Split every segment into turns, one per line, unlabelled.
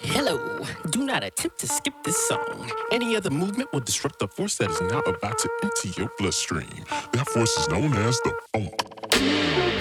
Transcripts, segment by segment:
Hello. Do not attempt to skip this song. Any other movement will disrupt the force that is now about to enter your bloodstream. That force is known as the funk.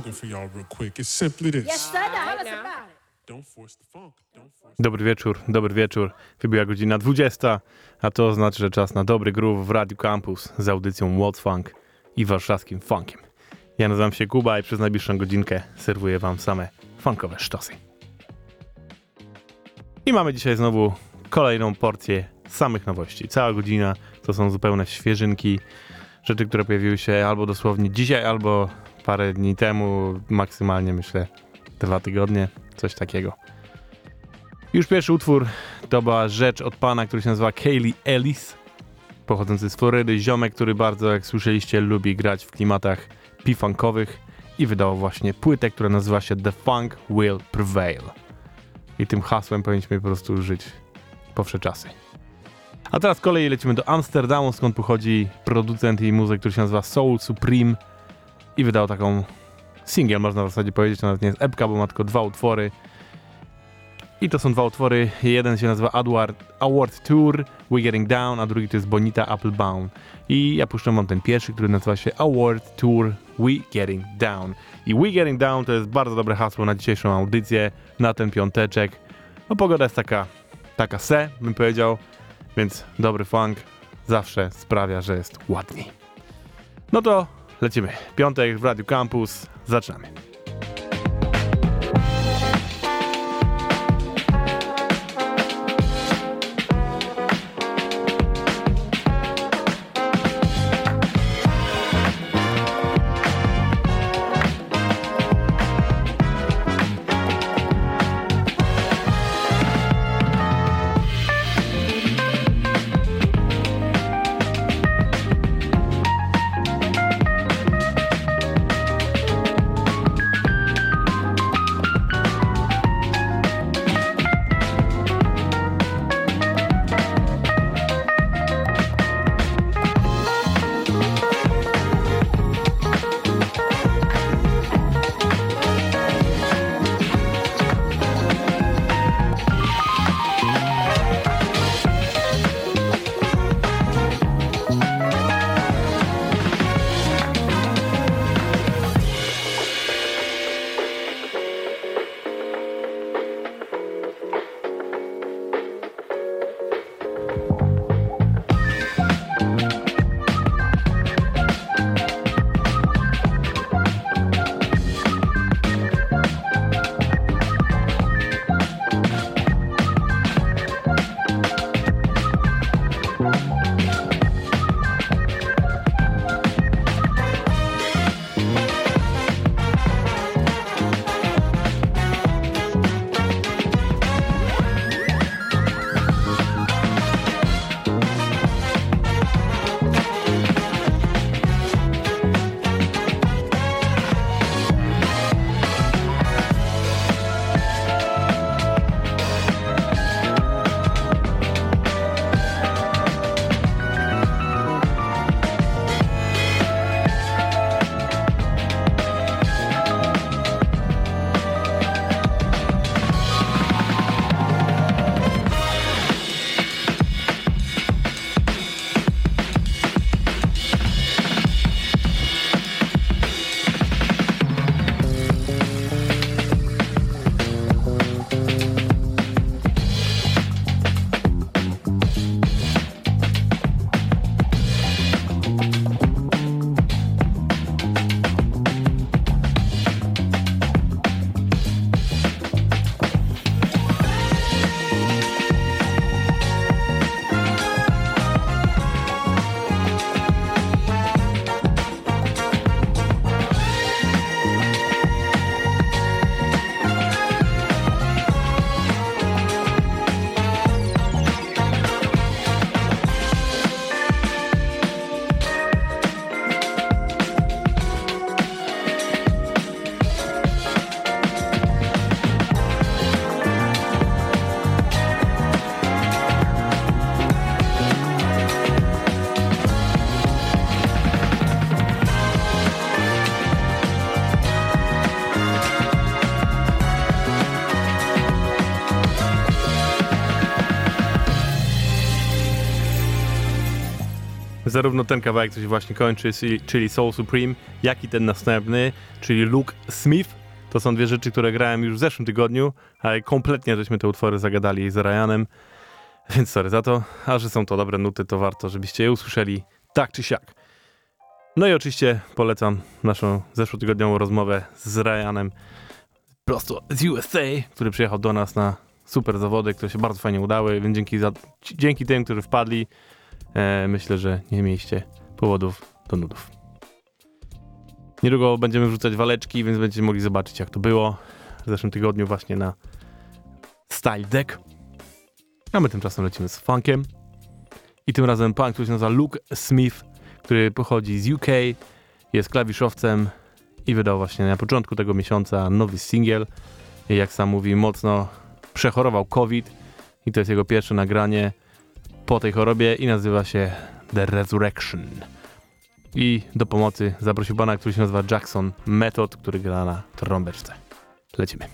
Slogan for y'all real quick. It's simply this.
Yes, sir. Tell us about it.
Don't force the funk. Don't force
Dobry wieczór, dobry wieczór. Wybiła godzina 20, a to znaczy, że czas na dobry groove w Radio Campus z audycją What's Funk i warszawskim funkiem. Ja nazywam się Kuba i przez najbliższą godzinkę serwuję wam same funkowe sztosy. I mamy dzisiaj znowu kolejną porcję samych nowości. Cała godzina to są zupełne świeżynki, rzeczy, które pojawiły się albo dosłownie dzisiaj, albo parę dni temu, maksymalnie myślę dwa tygodnie, coś takiego. Już pierwszy utwór to była rzecz od pana, który się nazywa Kaylee Ellis, pochodzący z Florydy, ziomek, który bardzo, jak słyszeliście, lubi grać w klimatach p-funkowych i wydał właśnie płytę, która nazywa się The Funk Will Prevail. I tym hasłem powinniśmy po prostu żyć po wsze czasy. A teraz z kolei lecimy do Amsterdamu, skąd pochodzi producent i muzyk, który się nazywa Soul Supreme i wydał taką singiel, można w zasadzie powiedzieć, to nawet nie jest epka, bo ma tylko dwa utwory. I to są dwa utwory. Jeden się nazywa Award, Award Tour, We Getting Down, a drugi to jest Bonita Applebound. I ja puszczę wam ten pierwszy, który nazywa się Award Tour We Getting Down. I We Getting Down to jest bardzo dobre hasło na dzisiejszą audycję, na ten piąteczek. No pogoda jest taka, taka se, bym powiedział, więc dobry funk zawsze sprawia, że jest ładniej. No to lecimy. Piątek w Radio Campus, zaczynamy. Zarówno ten kawałek, co się właśnie kończy, czyli Soul Supreme, jak i ten następny, czyli Luke Smith. To są dwie rzeczy, które grałem już w zeszłym tygodniu, ale kompletnie żeśmy te utwory zagadali z Ryanem. Więc sorry za to, a że są to dobre nuty, to warto, żebyście je usłyszeli tak czy siak. No i oczywiście polecam naszą zeszłotygodniową rozmowę z Ryanem prosto z USA, który przyjechał do nas na super zawody, które się bardzo fajnie udały, więc dzięki, za, dzięki tym, którzy wpadli, myślę, że nie mieliście powodów do nudów. Niedługo będziemy wrzucać waleczki, więc będziecie mogli zobaczyć, jak to było w zeszłym tygodniu właśnie na Style Deck. A my tymczasem lecimy z funkiem. I tym razem pan, który się nazywa Luke Smith, który pochodzi z UK, jest klawiszowcem i wydał właśnie na początku tego miesiąca nowy singiel. Jak sam mówi, mocno przechorował COVID i to jest jego pierwsze nagranie po tej chorobie i nazywa się The Resurrection. I do pomocy zaprosił pana, który się nazywa Jackson Method, który gra na trąbeczce. Lecimy.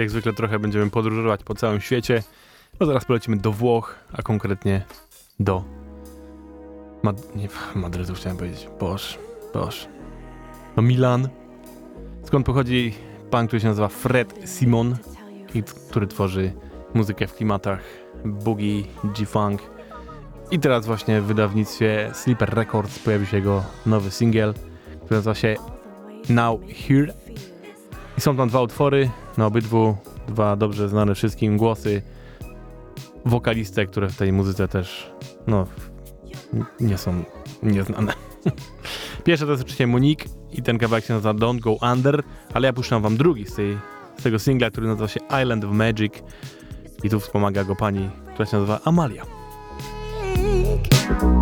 Jak zwykle trochę będziemy podróżować po całym świecie. No zaraz polecimy do Włoch, a konkretnie do Mad nie, Madrytu chciałem powiedzieć. Boż, boż. Do Milan, skąd pochodzi pan, który się nazywa Fred Simon, i który tworzy muzykę w klimatach boogie, G-funk. I teraz właśnie w wydawnictwie Sleeper Records pojawił się jego nowy singiel, który nazywa się Now Here. I są tam dwa utwory, na obydwu dwa dobrze znane wszystkim głosy wokaliste, które w tej muzyce też no, nie są nieznane. Pierwsze to jest oczywiście Monique i ten kawałek się nazywa Don't Go Under, ale ja puszczam wam drugi z, tej, z tego singla, który nazywa się Island of Magic i tu wspomaga go pani, która się nazywa Amalia.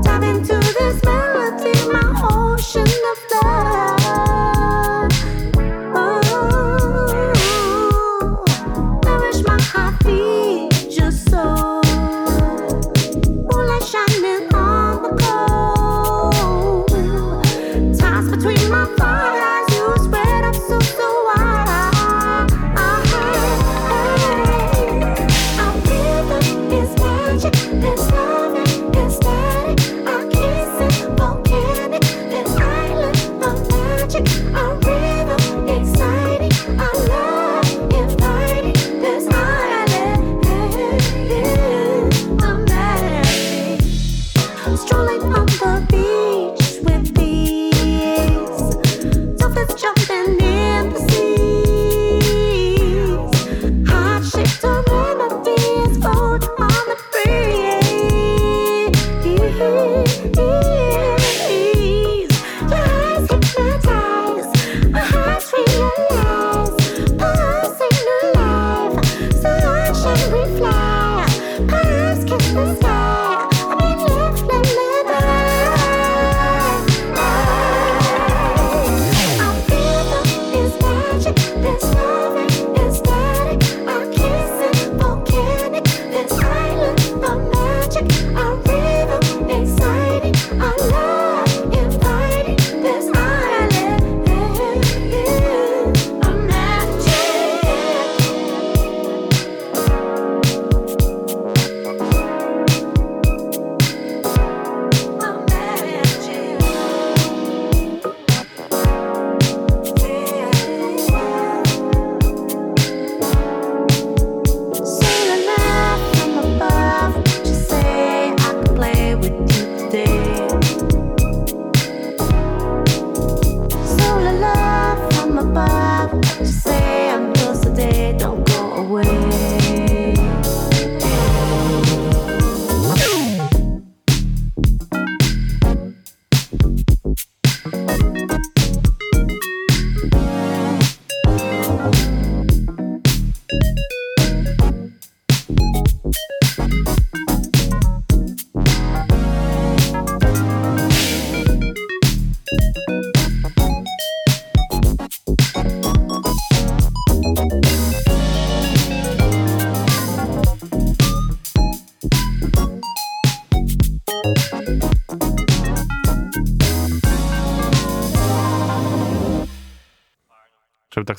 Dive into this melody, my ocean of love.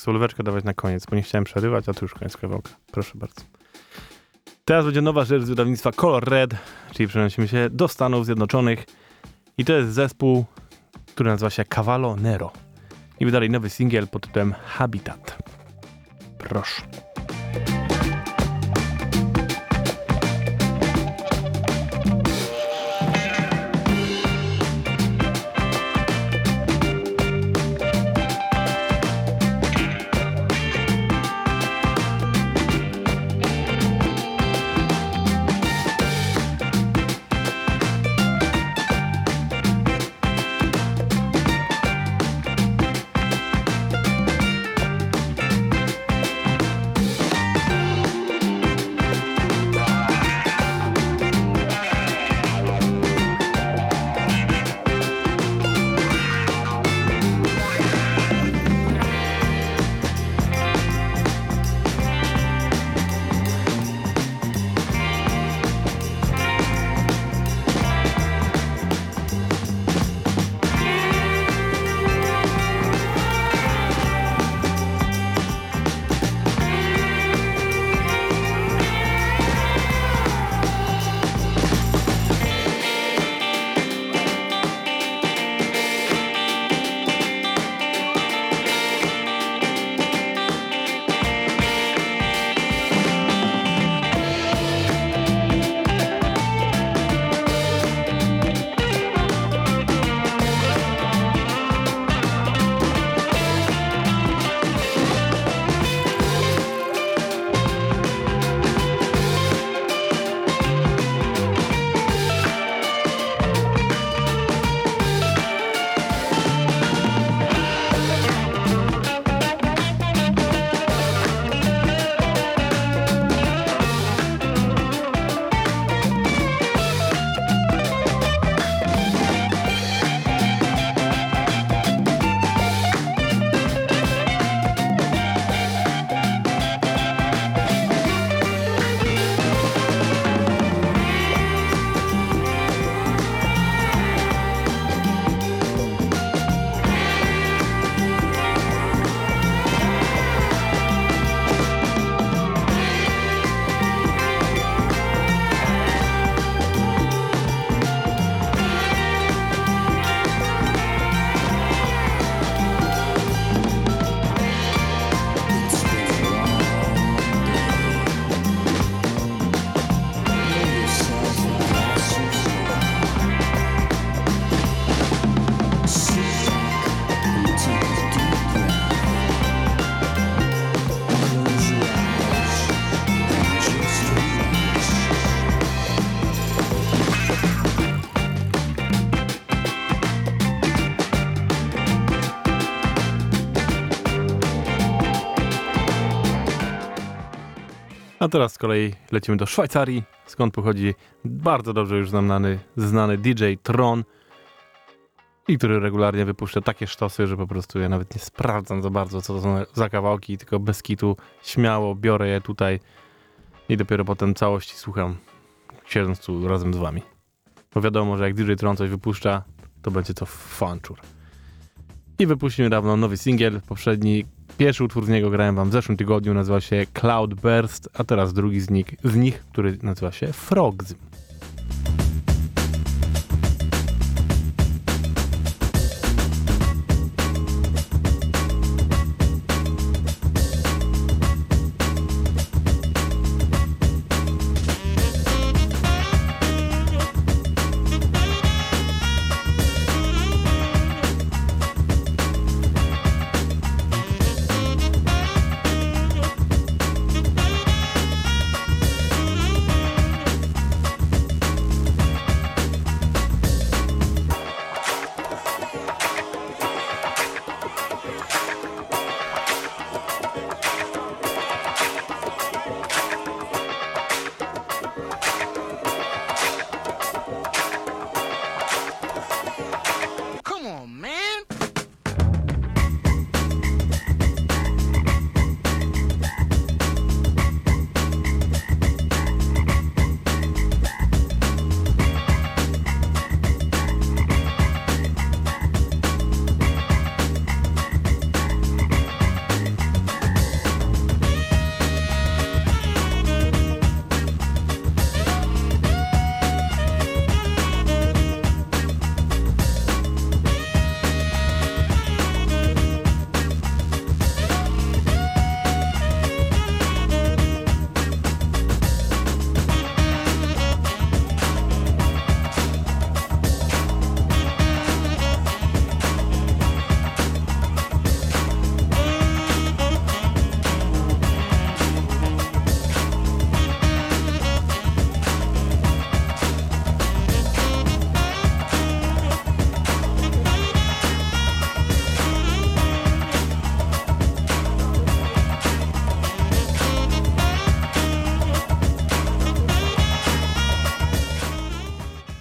Tak dawać na koniec, bo nie chciałem przerywać, a tu już koniec kawałka. Proszę bardzo. Teraz będzie nowa rzecz z wydawnictwa Color Red, czyli przenosimy się do Stanów Zjednoczonych. I to jest zespół, który nazywa się Cavallo Nero. I wydali nowy singiel pod tytułem Habitat. Proszę. Teraz z kolei lecimy do Szwajcarii, skąd pochodzi bardzo dobrze już znany, znany DJ Tron, i który regularnie wypuszcza takie sztosy, że po prostu ja nawet nie sprawdzam za bardzo, co to są za kawałki, tylko bez kitu śmiało biorę je tutaj i dopiero potem całości słucham, siedząc tu razem z wami. Bo wiadomo, że jak DJ Tron coś wypuszcza, to będzie to fanczur. I wypuścił niedawno nowy singiel, poprzedni Pierwszy utwór z niego grałem wam w zeszłym tygodniu, nazywa się Cloud Burst, a teraz drugi z nich, z nich który nazywa się Frogs.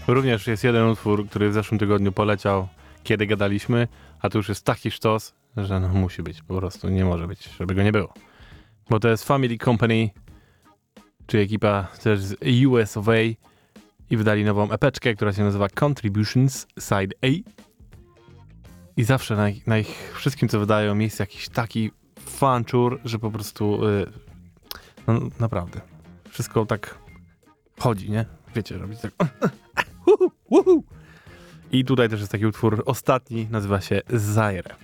Również jest jeden utwór, który w zeszłym tygodniu poleciał, kiedy gadaliśmy, a to już jest taki sztos, że no musi być, po prostu nie może być, żeby go nie było. Bo to jest Family Company, czy ekipa też z US of A i wydali nową epeczkę, która się nazywa Contributions Side A. I zawsze na ich, na ich wszystkim, co wydają, jest jakiś taki fanczur, że po prostu y, no, naprawdę wszystko tak chodzi, nie? Wiecie, robić tak uhu, uhu. I tutaj też jest taki utwór ostatni, nazywa się Zaire.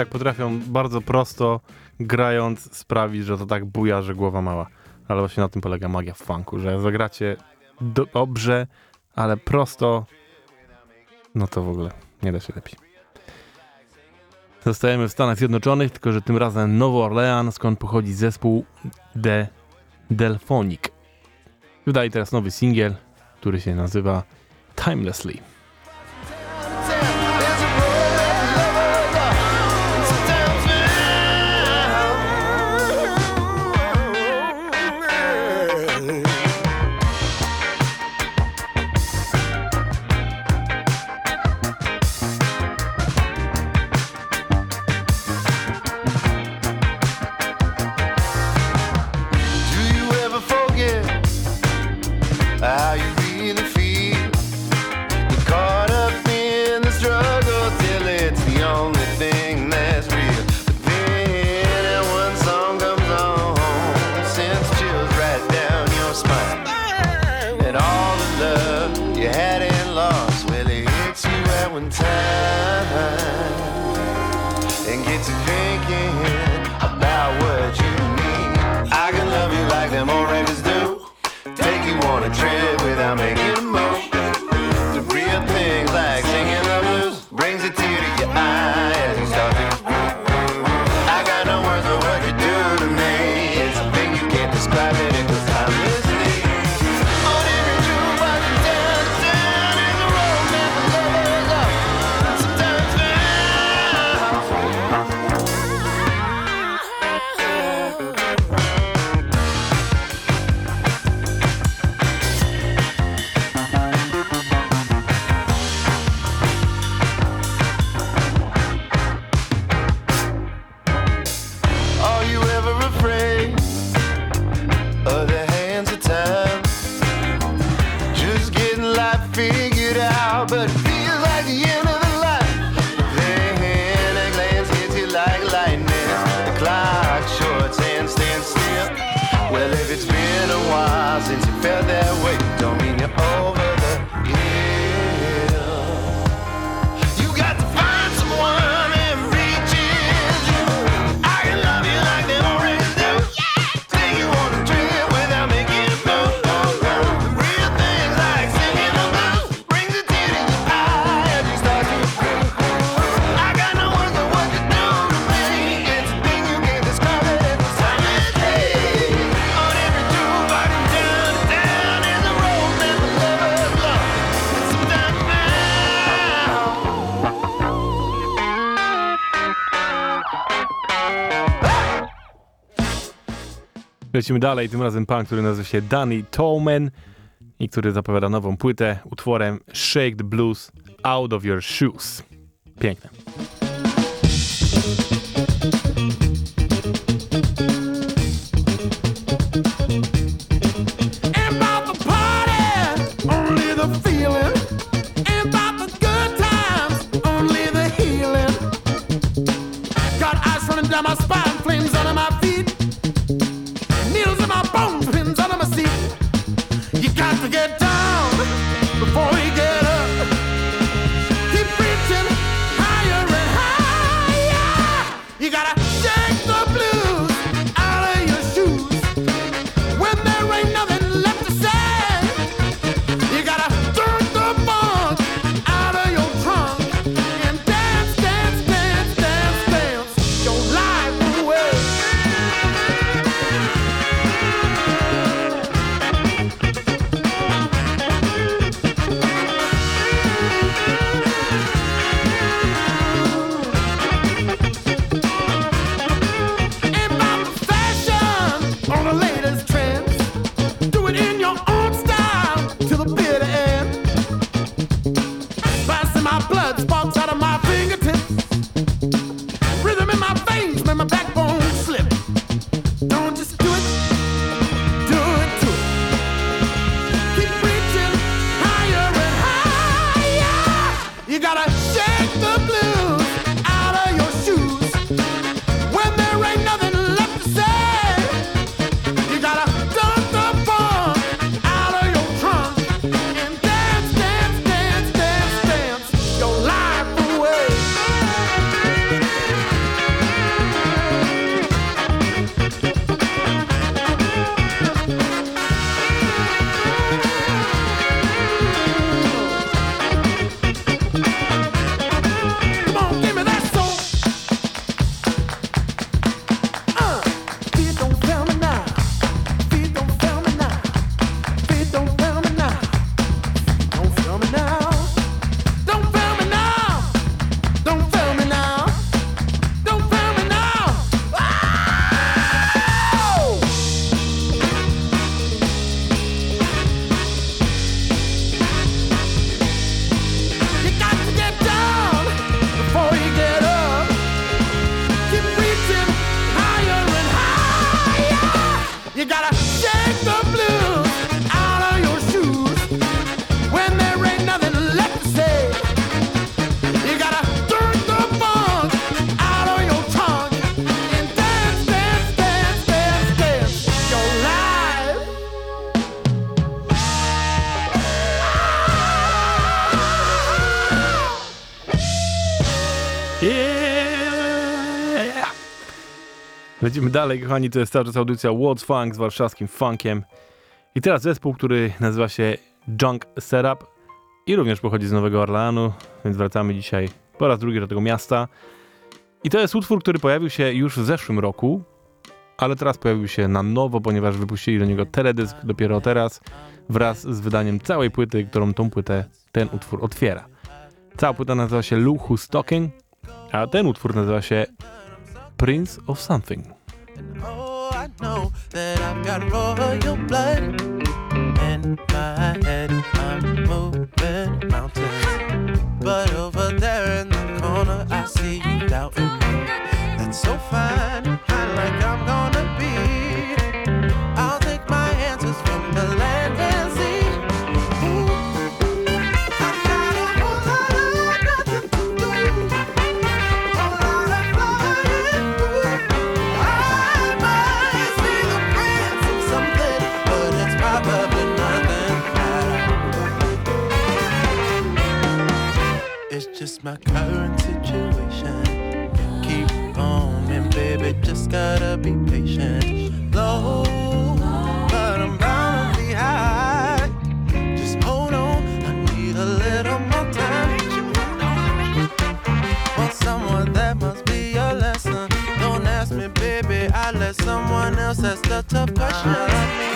Tak potrafią bardzo prosto, grając, sprawić, że to tak buja, że głowa mała. Ale właśnie na tym polega magia w funku, że zagracie do dobrze, ale prosto, no to w ogóle nie da się lepiej. Zostajemy w Stanach Zjednoczonych, tylko że tym razem Nowy Orlean, skąd pochodzi zespół The Delphonic. Wydaje teraz nowy singiel, który się nazywa Timelessly.
And
Lecimy dalej, tym razem pan, który nazywa się Danny Tolman i który zapowiada nową płytę utworem Shake the Blues Out of Your Shoes. Piękne. Lecimy dalej, kochani, to jest cały czas audycja What's Funk z warszawskim funkiem. I teraz zespół, który nazywa się Junk Setup i również pochodzi z Nowego Orleanu, więc wracamy dzisiaj po raz drugi do tego miasta. I to jest utwór, który pojawił się już w zeszłym roku, ale teraz pojawił się na nowo, ponieważ wypuścili do niego teledysk dopiero teraz, wraz z wydaniem całej płyty, którą tą płytę ten utwór otwiera. Cała płyta nazywa się Luhu Who's Talking, a ten utwór nazywa się Prince of Something.
that I've got royal blood in my head. I'm moving mountains, but over there in the corner I see you doubting. That's so fine, I like I'm gonna. ancestor to tough question.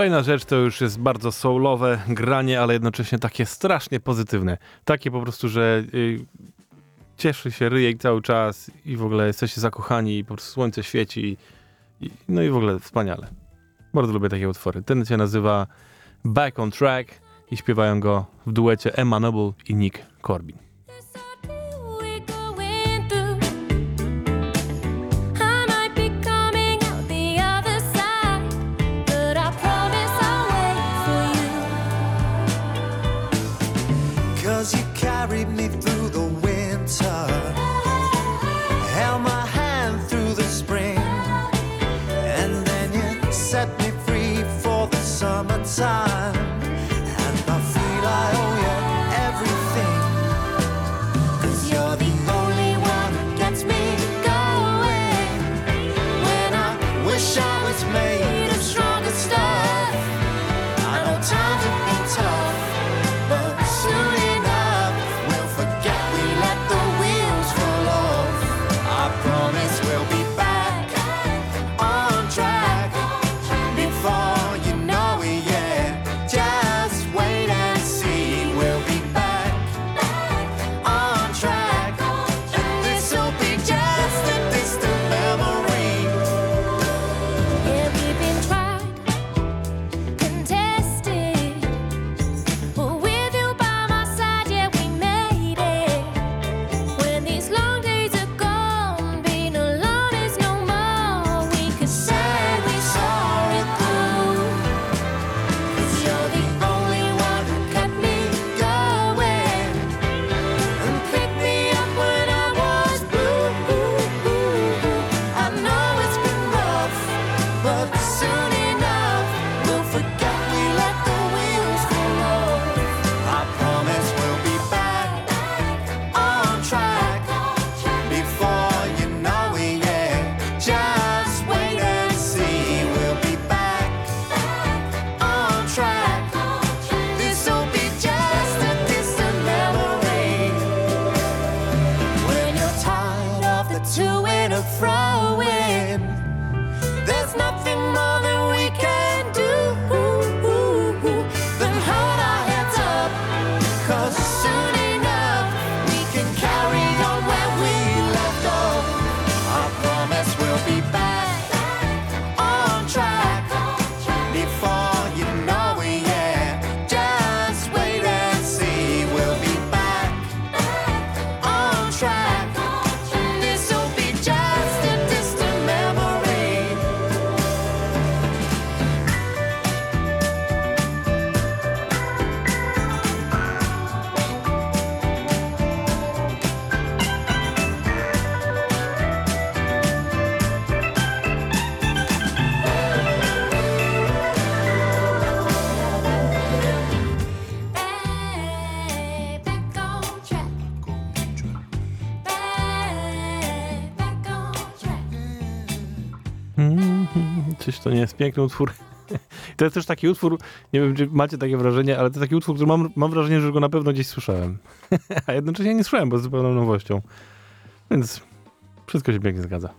Kolejna rzecz to już jest bardzo soulowe granie, ale jednocześnie takie strasznie pozytywne. Takie po prostu, że y, cieszy się ryjek cały czas i w ogóle jesteście zakochani i po prostu słońce świeci. I, no i w ogóle wspaniale. Bardzo lubię takie utwory. Ten się nazywa Back on Track i śpiewają go w duecie Emma Noble i Nick Corbin.
Cause you carried me through. to win a fro. win. there's nothing more than we
can. Jest piękny utwór? To jest też taki utwór, nie wiem, czy macie takie wrażenie, ale to jest taki utwór, który mam, mam wrażenie, że go na pewno gdzieś słyszałem. A jednocześnie nie słyszałem, bo jest zupełną nowością. Więc wszystko się pięknie zgadza.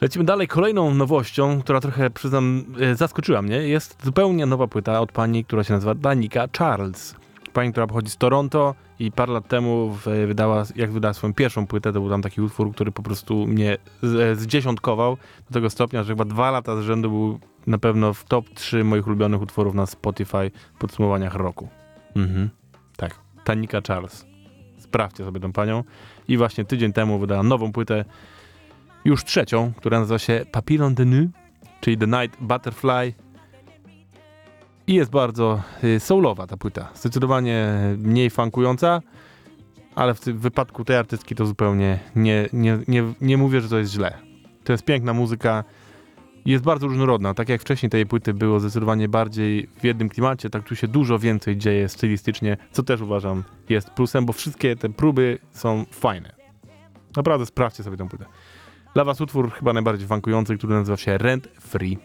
Lecimy dalej. Kolejną nowością, która trochę, przyznam, e, zaskoczyła mnie, jest zupełnie nowa płyta od pani, która się nazywa Danica Charles. Pani, która pochodzi z Toronto i parę lat temu wydała, jak wydała swoją pierwszą płytę, to był tam taki utwór, który po prostu mnie z- zdziesiątkował do tego stopnia, że chyba dwa lata z rzędu był na pewno w top 3 moich ulubionych utworów na Spotify w podsumowaniach roku. Mhm. Tak. Tanika Charles. Sprawdźcie sobie tą panią. I właśnie tydzień temu wydała nową płytę, już trzecią, która nazywa się Papillon de Nuit, czyli The Night Butterfly. I jest bardzo y, soulowa ta płyta. Zdecydowanie mniej funkująca, ale w tym wypadku tej artystki to zupełnie nie, nie, nie, nie mówię, że to jest źle. To jest piękna muzyka, jest bardzo różnorodna. Tak jak wcześniej tej płyty było zdecydowanie bardziej w jednym klimacie, tak tu się dużo więcej dzieje stylistycznie, co też uważam jest plusem, bo wszystkie te próby są fajne. Naprawdę sprawdźcie sobie tę płytę. Dla was utwór chyba najbardziej funkujący, który nazywa się Rent Free.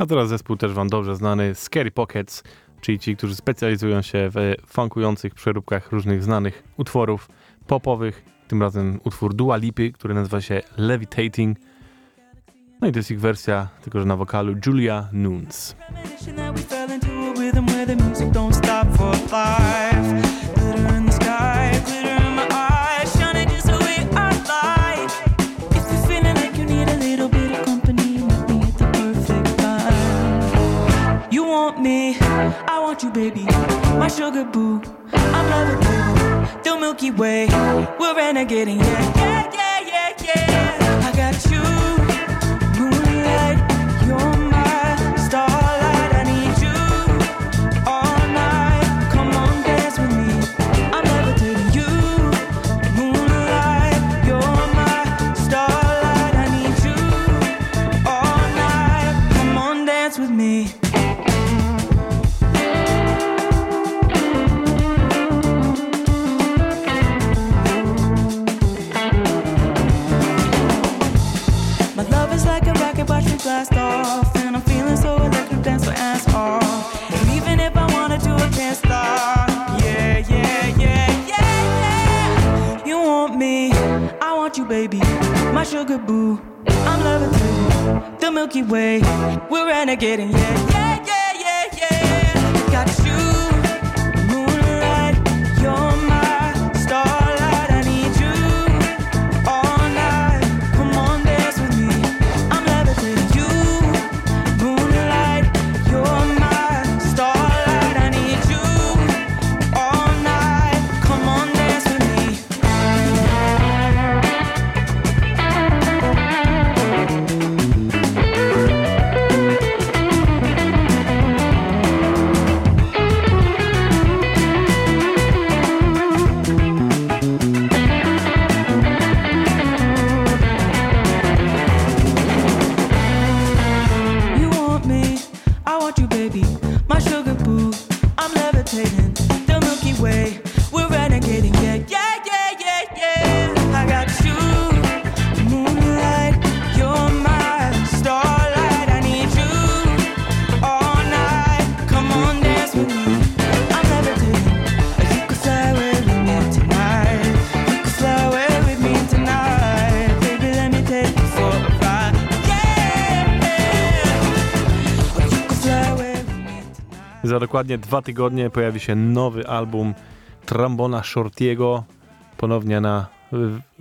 A
teraz zespół też wam dobrze znany, Scary Pockets, czyli ci, którzy specjalizują się w funkujących przeróbkach różnych znanych utworów popowych. Tym razem utwór Dua Lipy, który nazywa się Levitating. No i to jest ich wersja, tylko że na wokalu Julia Nunes.
You, baby. My sugar boo, I'm levitating. The Milky Way, we're renegading. Yeah, yeah, yeah, yeah, yeah. I got you, sugar boo, I'm levitating. The Milky Way, we're renegading. Yeah,
dokładnie dwa tygodnie pojawi się nowy album Trambona Shortiego, ponownie na,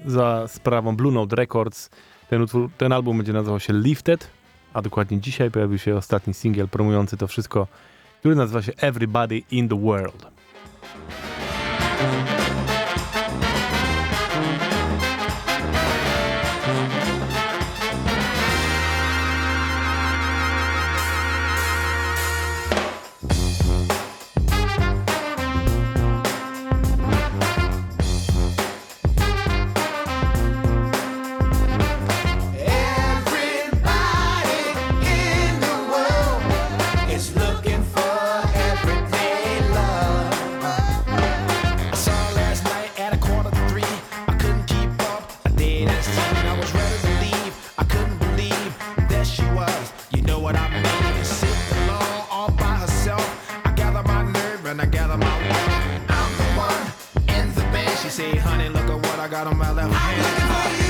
za sprawą Blue Note Records. Ten, utwór, ten album będzie nazywał się Lifted, a dokładnie dzisiaj pojawił się ostatni singiel promujący to wszystko, który nazywa się Everybody in the World.
1600, look at what I got on my left hand.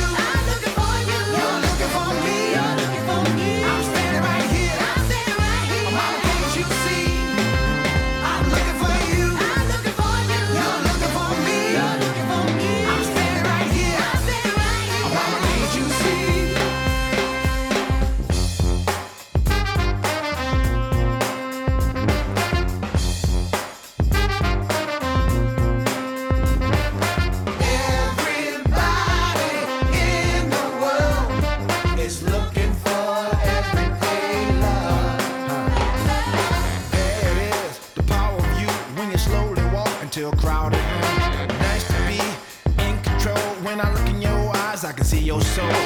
so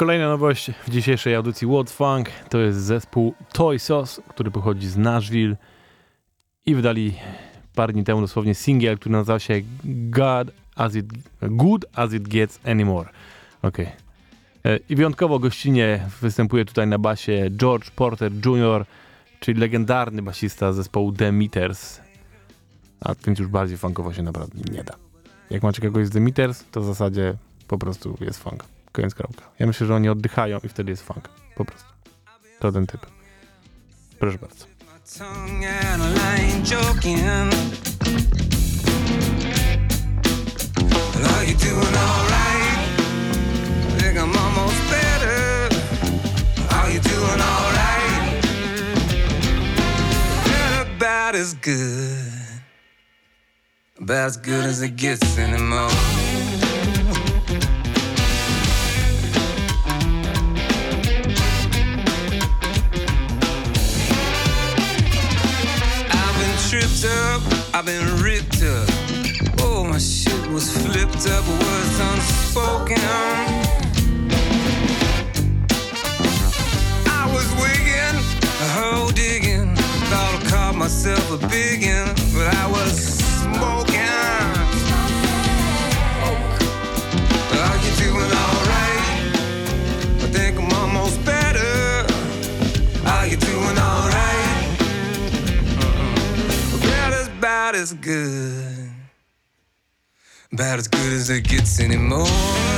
kolejna nowość w dzisiejszej audycji What Funk to jest zespół Toy Sauce, który pochodzi z Nashville i wydali parę dni temu dosłownie singiel, który nazywa się God as it, Good As It Gets Anymore. Okay. E, I wyjątkowo gościnnie występuje tutaj na basie George Porter Jr., czyli legendarny basista zespołu The Meters. A więc już bardziej funkowo się naprawdę nie da. Jak macie kogoś z The Meters, to w zasadzie po prostu jest funk. Koniec kropka. Ja myślę, że oni oddychają i wtedy jest funk. Po prostu. To ten typ. Proszę bardzo.
As good as it gets anymore. I've been ripped up. Oh, my shit was flipped up, words unspoken. I was wigging, a hole digging. Thought I caught myself a biggin', but I was smoking. As good. About as good as it gets anymore.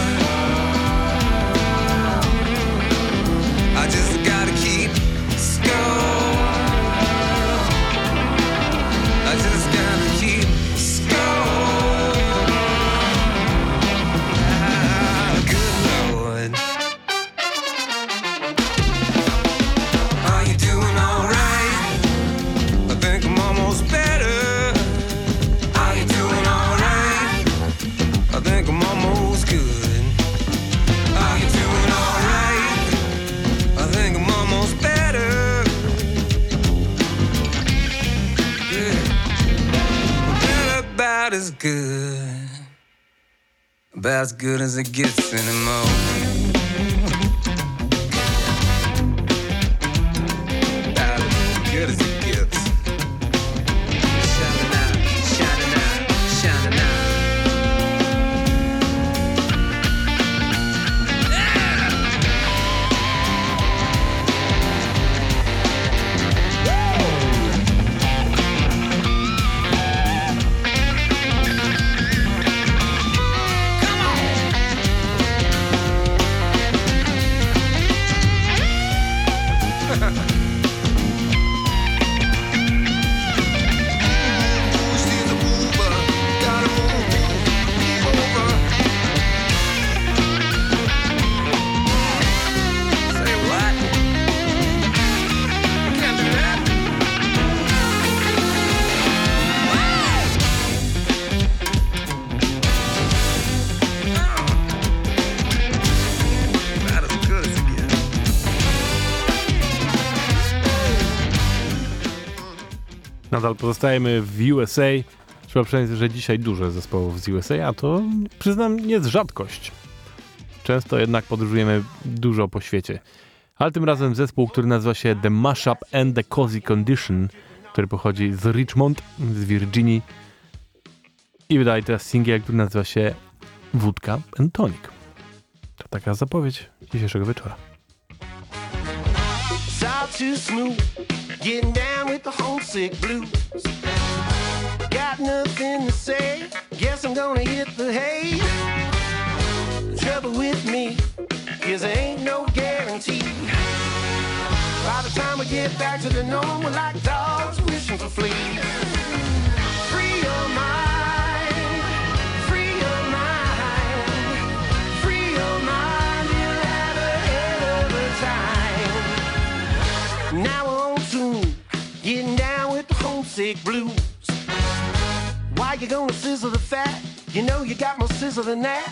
As good as it gets anymore.
Pozostajemy w USA. Trzeba przyznać, że dzisiaj dużo zespołów z USA, a to przyznam nie jest rzadkość. Często jednak podróżujemy dużo po świecie. Ale tym razem zespół, który nazywa się The Mashup and the Cozy Condition, który pochodzi z Richmond, z Virginii i wydaje teraz singiel, który nazywa się Wódka and Tonic. To taka zapowiedź dzisiejszego wieczora.
Getting down with the homesick blues. Got nothing to say, guess I'm gonna hit the hay. Trouble with me is there ain't no guarantee. By the time we get back to the norm, we're like dogs wishing for fleas. Free your mind, homesick blues. Why you gonna sizzle the fat? You know you got more sizzle than that.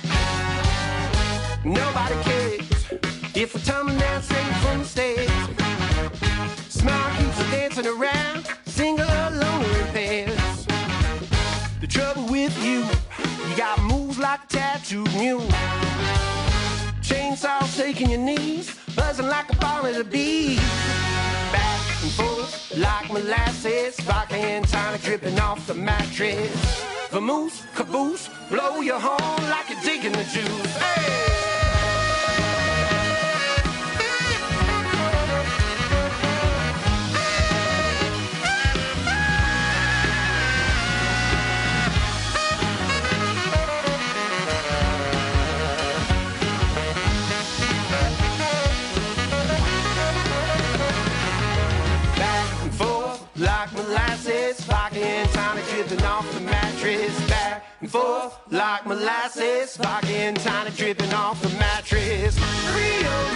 Nobody cares if we're tumbling straight from the stairs. Smile keeps us dancing around, single or lonely in pairs. The trouble with you, you got moves like a tattooed mule. Chainsaw shaking your knees, buzzing like a ball of the bee. Back like molasses, vodka and tonic dripping off the mattress. Vamoose, caboose, blow your horn like you're digging the juice. Hey! Molasses, and tonic dripping off the mattress. Back and forth like molasses, vodka and tonic dripping off the mattress. Free your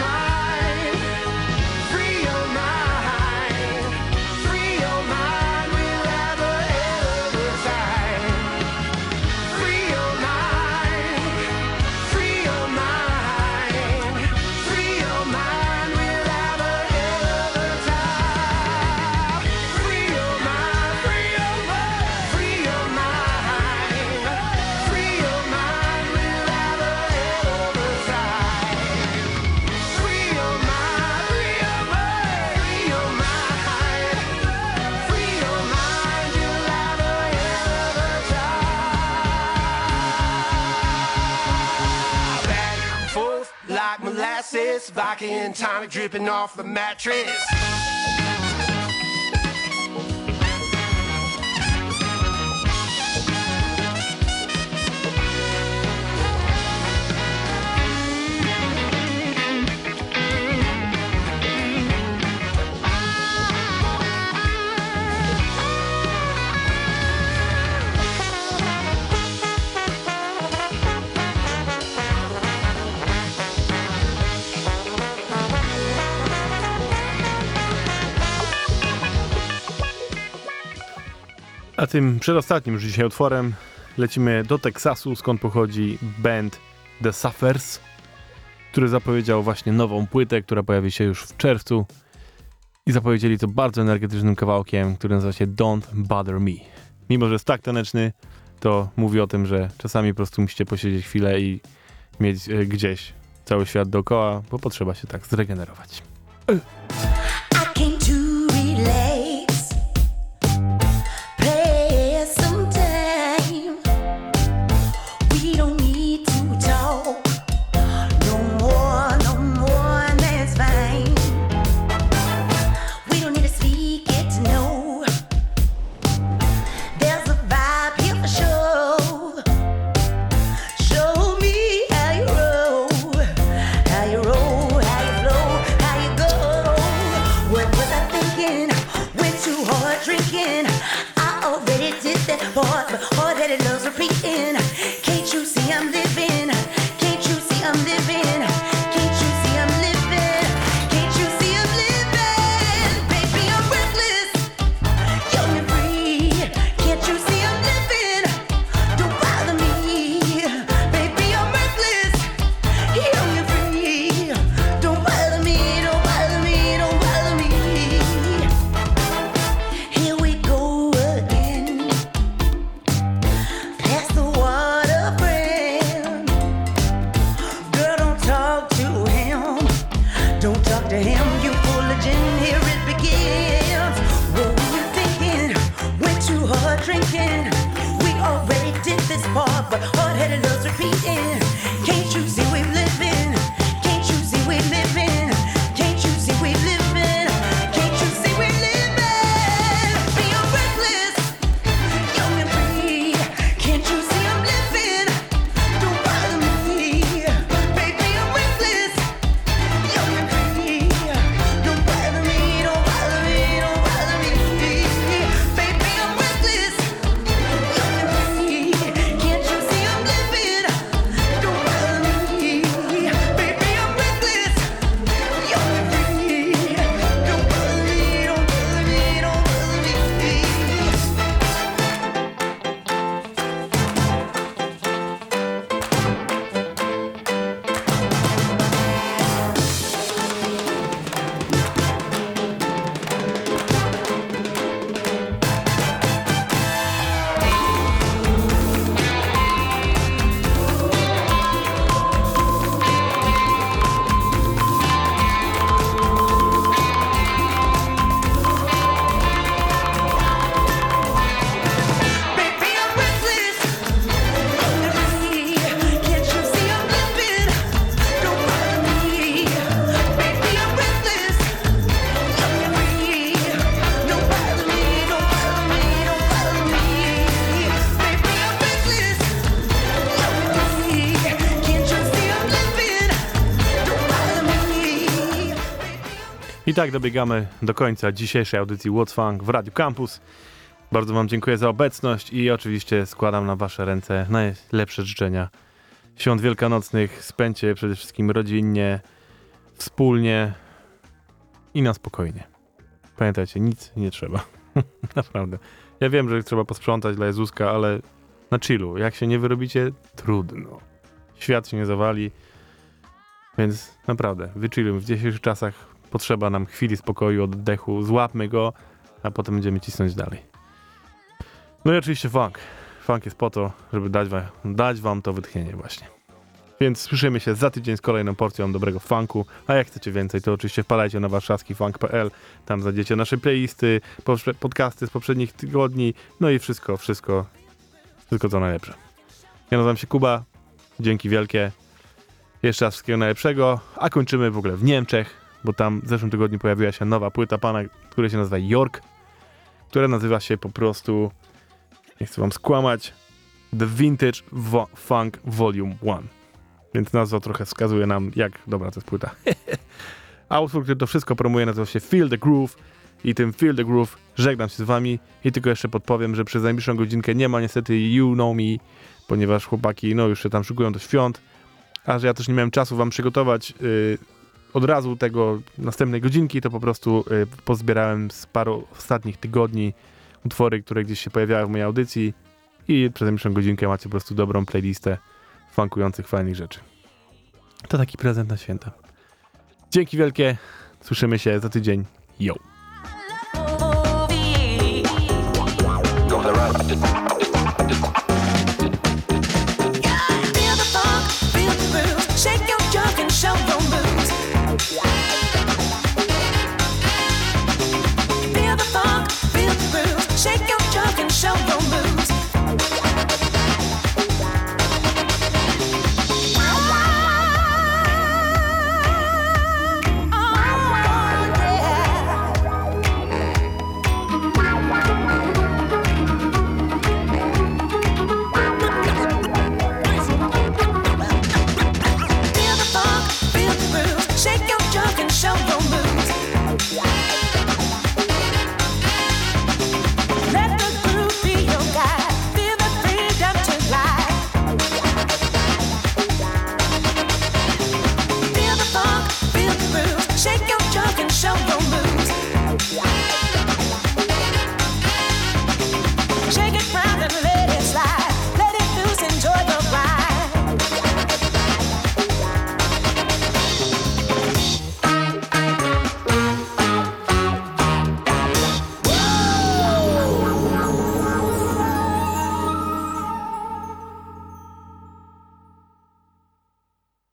breathless, vodka and tonic dripping off the mattress.
A tym przedostatnim już dzisiaj utworem lecimy do Teksasu, skąd pochodzi band The Suffers, który zapowiedział właśnie nową płytę, która pojawi się już w czerwcu. I zapowiedzieli to bardzo energetycznym kawałkiem, który nazywa się Don't Bother Me. Mimo, że jest tak taneczny, to mówi o tym, że czasami po prostu musicie posiedzieć chwilę i mieć e, gdzieś cały świat dookoła, bo potrzeba się tak zregenerować.
I
tak dobiegamy do końca dzisiejszej audycji What's Funk w Radiu Campus. Bardzo Wam dziękuję za obecność i oczywiście składam na Wasze ręce najlepsze życzenia. Świąt wielkanocnych spędźcie przede wszystkim rodzinnie, wspólnie i na spokojnie. Pamiętajcie, nic nie trzeba. Naprawdę. Ja wiem, że trzeba posprzątać dla Jezuska, ale na chillu. Jak się nie wyrobicie, trudno. Świat się nie zawali, więc naprawdę, wychillujmy. W dzisiejszych czasach potrzeba nam chwili spokoju, oddechu. Złapmy go, a potem będziemy cisnąć dalej. No i oczywiście funk. Funk jest po to, żeby dać wam, dać wam to wytchnienie właśnie. Więc słyszymy się za tydzień z kolejną porcją dobrego funku, a jak chcecie więcej, to oczywiście wpadajcie na warszawskifunk.pl, tam znajdziecie nasze playlisty, podcasty z poprzednich tygodni, no i wszystko, wszystko, wszystko co najlepsze. Ja nazywam się Kuba, dzięki wielkie
Jeszcze raz wszystkiego najlepszego, a kończymy w ogóle w Niemczech, bo tam w zeszłym tygodniu pojawiła się nowa płyta pana, który się nazywa York, która nazywa się po prostu, nie chcę wam skłamać, The Vintage Vo- Funk Volume 1. Więc nazwa trochę wskazuje nam, jak dobra to jest płyta. A utwór, który to wszystko promuje, nazywa się Feel the Groove i tym Feel the Groove żegnam się z wami i tylko jeszcze podpowiem, że przez najbliższą godzinkę nie ma niestety You Know Me, ponieważ chłopaki no już się tam szykują do świąt, a że ja też nie miałem czasu wam przygotować y, od razu tego następnej godzinki, to po prostu y, pozbierałem z paru ostatnich tygodni utwory, które gdzieś się pojawiały w mojej audycji i przez najbliższą godzinkę macie po prostu dobrą playlistę funkujących fajnych rzeczy. To taki prezent na święta. Dzięki wielkie, słyszymy się za tydzień. Yo! shake your